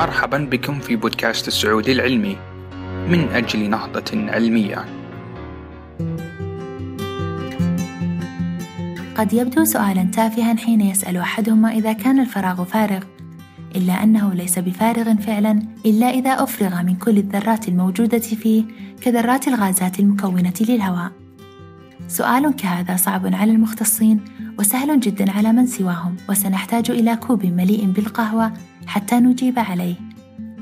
مرحبا بكم في بودكاست السعودي العلمي من أجل نهضة علمية. قد يبدو سؤالا تافها حين يسأل أحدهما إذا كان الفراغ فارغ، إلا أنه ليس بفارغ فعلا إلا إذا أفرغ من كل الذرات الموجودة فيه كذرات الغازات المكونة للهواء. سؤال كهذا صعب على المختصين وسهل جدا على من سواهم وسنحتاج إلى كوب مليء بالقهوة حتى نجيب عليه.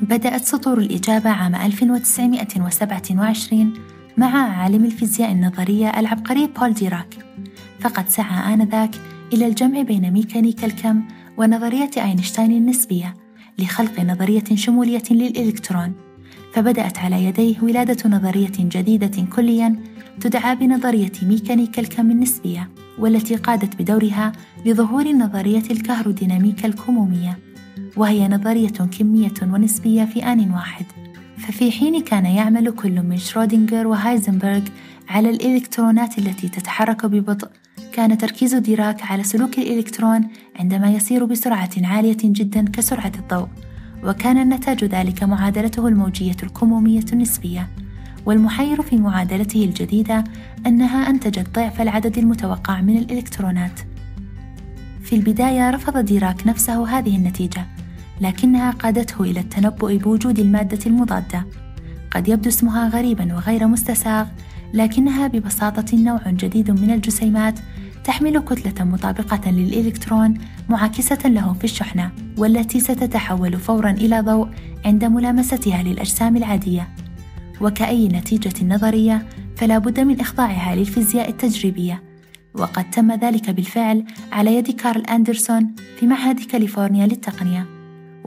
بدأت سطور الإجابة عام 1927 مع عالم الفيزياء النظرية العبقري بول ديراك. فقد سعى آنذاك إلى الجمع بين ميكانيكا الكم ونظرية أينشتاين النسبية لخلق نظرية شمولية للإلكترون. فبدأت على يديه ولادة نظرية جديدة كليا تدعى بنظرية ميكانيكا الكم النسبية والتي قادت بدورها لظهور نظرية الكهروديناميكا الكمومية. وهي نظرية كمية ونسبية في آن واحد. ففي حين كان يعمل كل من شرودنجر وهايزنبرغ على الإلكترونات التي تتحرك ببطء كان تركيز ديراك على سلوك الإلكترون عندما يسير بسرعة عالية جدا كسرعة الضوء وكان نتاج ذلك معادلته الموجية الكمومية النسبية. والمحير في معادلته الجديدة أنها أنتجت ضعف العدد المتوقع من الإلكترونات. في البداية رفض ديراك نفسه هذه النتيجة. لكنها قادته إلى التنبؤ بوجود المادة المضادة. قد يبدو اسمها غريبا وغير مستساغ لكنها ببساطة نوع جديد من الجسيمات تحمل كتلة مطابقة للإلكترون معاكسة له في الشحنة والتي ستتحول فورا إلى ضوء عند ملامستها للأجسام العادية. وكأي نتيجة نظرية فلا بد من إخضاعها للفيزياء التجريبية. وقد تم ذلك بالفعل على يد كارل أندرسون في معهد كاليفورنيا للتقنية.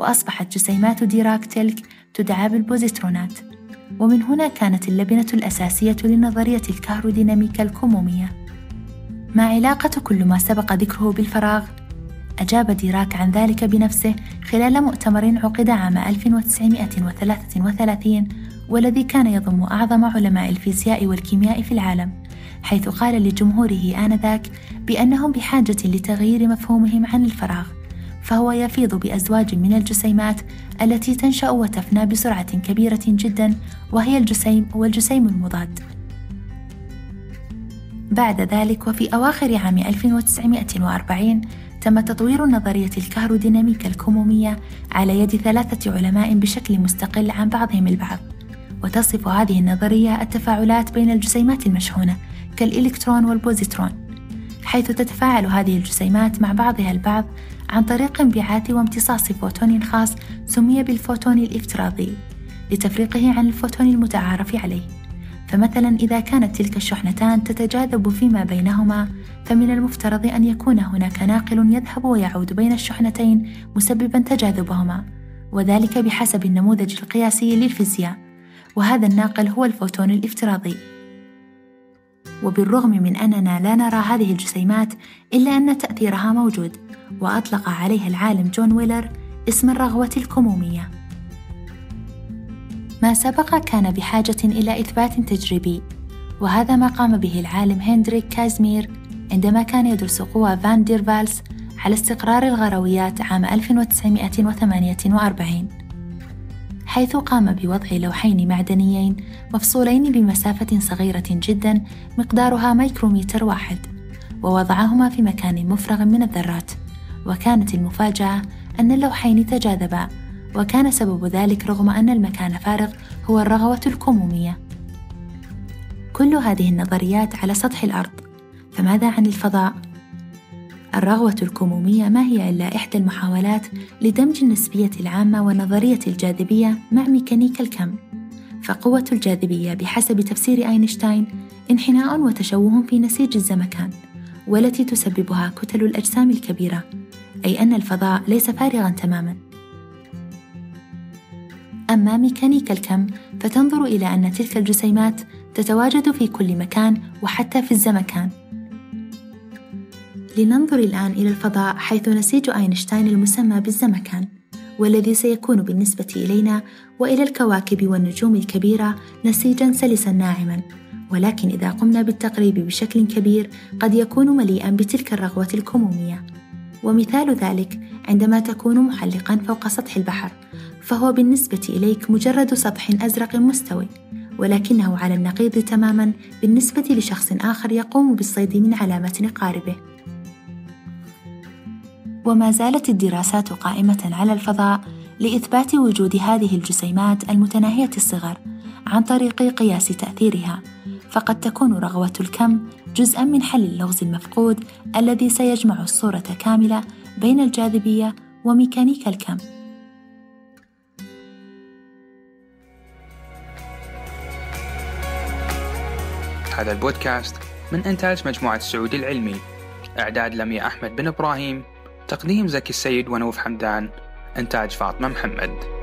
وأصبحت جسيمات ديراك تلك تدعى بالبوزيترونات ومن هنا كانت اللبنة الأساسية لنظرية الكهروديناميكا الكمومية. ما علاقة كل ما سبق ذكره بالفراغ؟ أجاب ديراك عن ذلك بنفسه خلال مؤتمر عقد عام 1933 والذي كان يضم أعظم علماء الفيزياء والكيمياء في العالم. حيث قال لجمهوره آنذاك بأنهم بحاجة لتغيير مفهومهم عن الفراغ. فهو يفيض بأزواج من الجسيمات التي تنشأ وتفنى بسرعة كبيرة جدا وهي الجسيم والجسيم المضاد. بعد ذلك وفي أواخر عام 1940 تم تطوير نظرية الكهروديناميكا الكمومية على يد ثلاثة علماء بشكل مستقل عن بعضهم البعض. وتصف هذه النظرية التفاعلات بين الجسيمات المشحونة كالإلكترون والبوزيترون حيث تتفاعل هذه الجسيمات مع بعضها البعض عن طريق انبعاث وامتصاص فوتون خاص سمي بالفوتون الافتراضي لتفريقه عن الفوتون المتعارف عليه. فمثلا إذا كانت تلك الشحنتان تتجاذب فيما بينهما فمن المفترض أن يكون هناك ناقل يذهب ويعود بين الشحنتين مسببا تجاذبهما وذلك بحسب النموذج القياسي للفيزياء. وهذا الناقل هو الفوتون الافتراضي. وبالرغم من أننا لا نرى هذه الجسيمات إلا أن تأثيرها موجود وأطلق عليها العالم جون ويلر اسم الرغوة الكمومية. ما سبق كان بحاجة إلى إثبات تجريبي وهذا ما قام به العالم هنريك كازمير عندما كان يدرس قوى فان دير فالس على استقرار الغرويات عام 1948 حيث قام بوضع لوحين معدنيين مفصولين بمسافة صغيرة جدا مقدارها ميكرومتر واحد ووضعهما في مكان مفرغ من الذرات. وكانت المفاجأة أن اللوحين تجاذبا وكان سبب ذلك رغم أن المكان فارغ هو الرغوة الكمومية. كل هذه النظريات على سطح الأرض. فماذا عن الفضاء؟ الرغوة الكمومية ما هي إلا إحدى المحاولات لدمج النسبية العامة ونظرية الجاذبية مع ميكانيكا الكم. فقوة الجاذبية بحسب تفسير أينشتاين انحناء وتشوه في نسيج الزمكان والتي تسببها كتل الأجسام الكبيرة أي أن الفضاء ليس فارغا تماما. أما ميكانيكا الكم فتنظر إلى أن تلك الجسيمات تتواجد في كل مكان وحتى في الزمكان. لننظر الآن إلى الفضاء حيث نسيج أينشتاين المسمى بالزمكان والذي سيكون بالنسبة إلينا وإلى الكواكب والنجوم الكبيرة نسيجا سلسا ناعما. ولكن إذا قمنا بالتقريب بشكل كبير قد يكون مليئا بتلك الرغوة الكمومية. ومثال ذلك عندما تكون محلقا فوق سطح البحر فهو بالنسبة إليك مجرد سطح أزرق مستوي ولكنه على النقيض تماما بالنسبة لشخص آخر يقوم بالصيد من علامة قاربه. وما زالت الدراسات قائمة على الفضاء لإثبات وجود هذه الجسيمات المتناهية الصغر عن طريق قياس تأثيرها فقد تكون رغوة الكم جزءا من حل اللغز المفقود الذي سيجمع الصورة كاملة بين الجاذبية وميكانيكا الكم. هذا البودكاست من إنتاج مجموعة السعودي العلمي. إعداد لميا أحمد بن إبراهيم تقديم زكي السيد ونوف حمدان. إنتاج فاطمة محمد.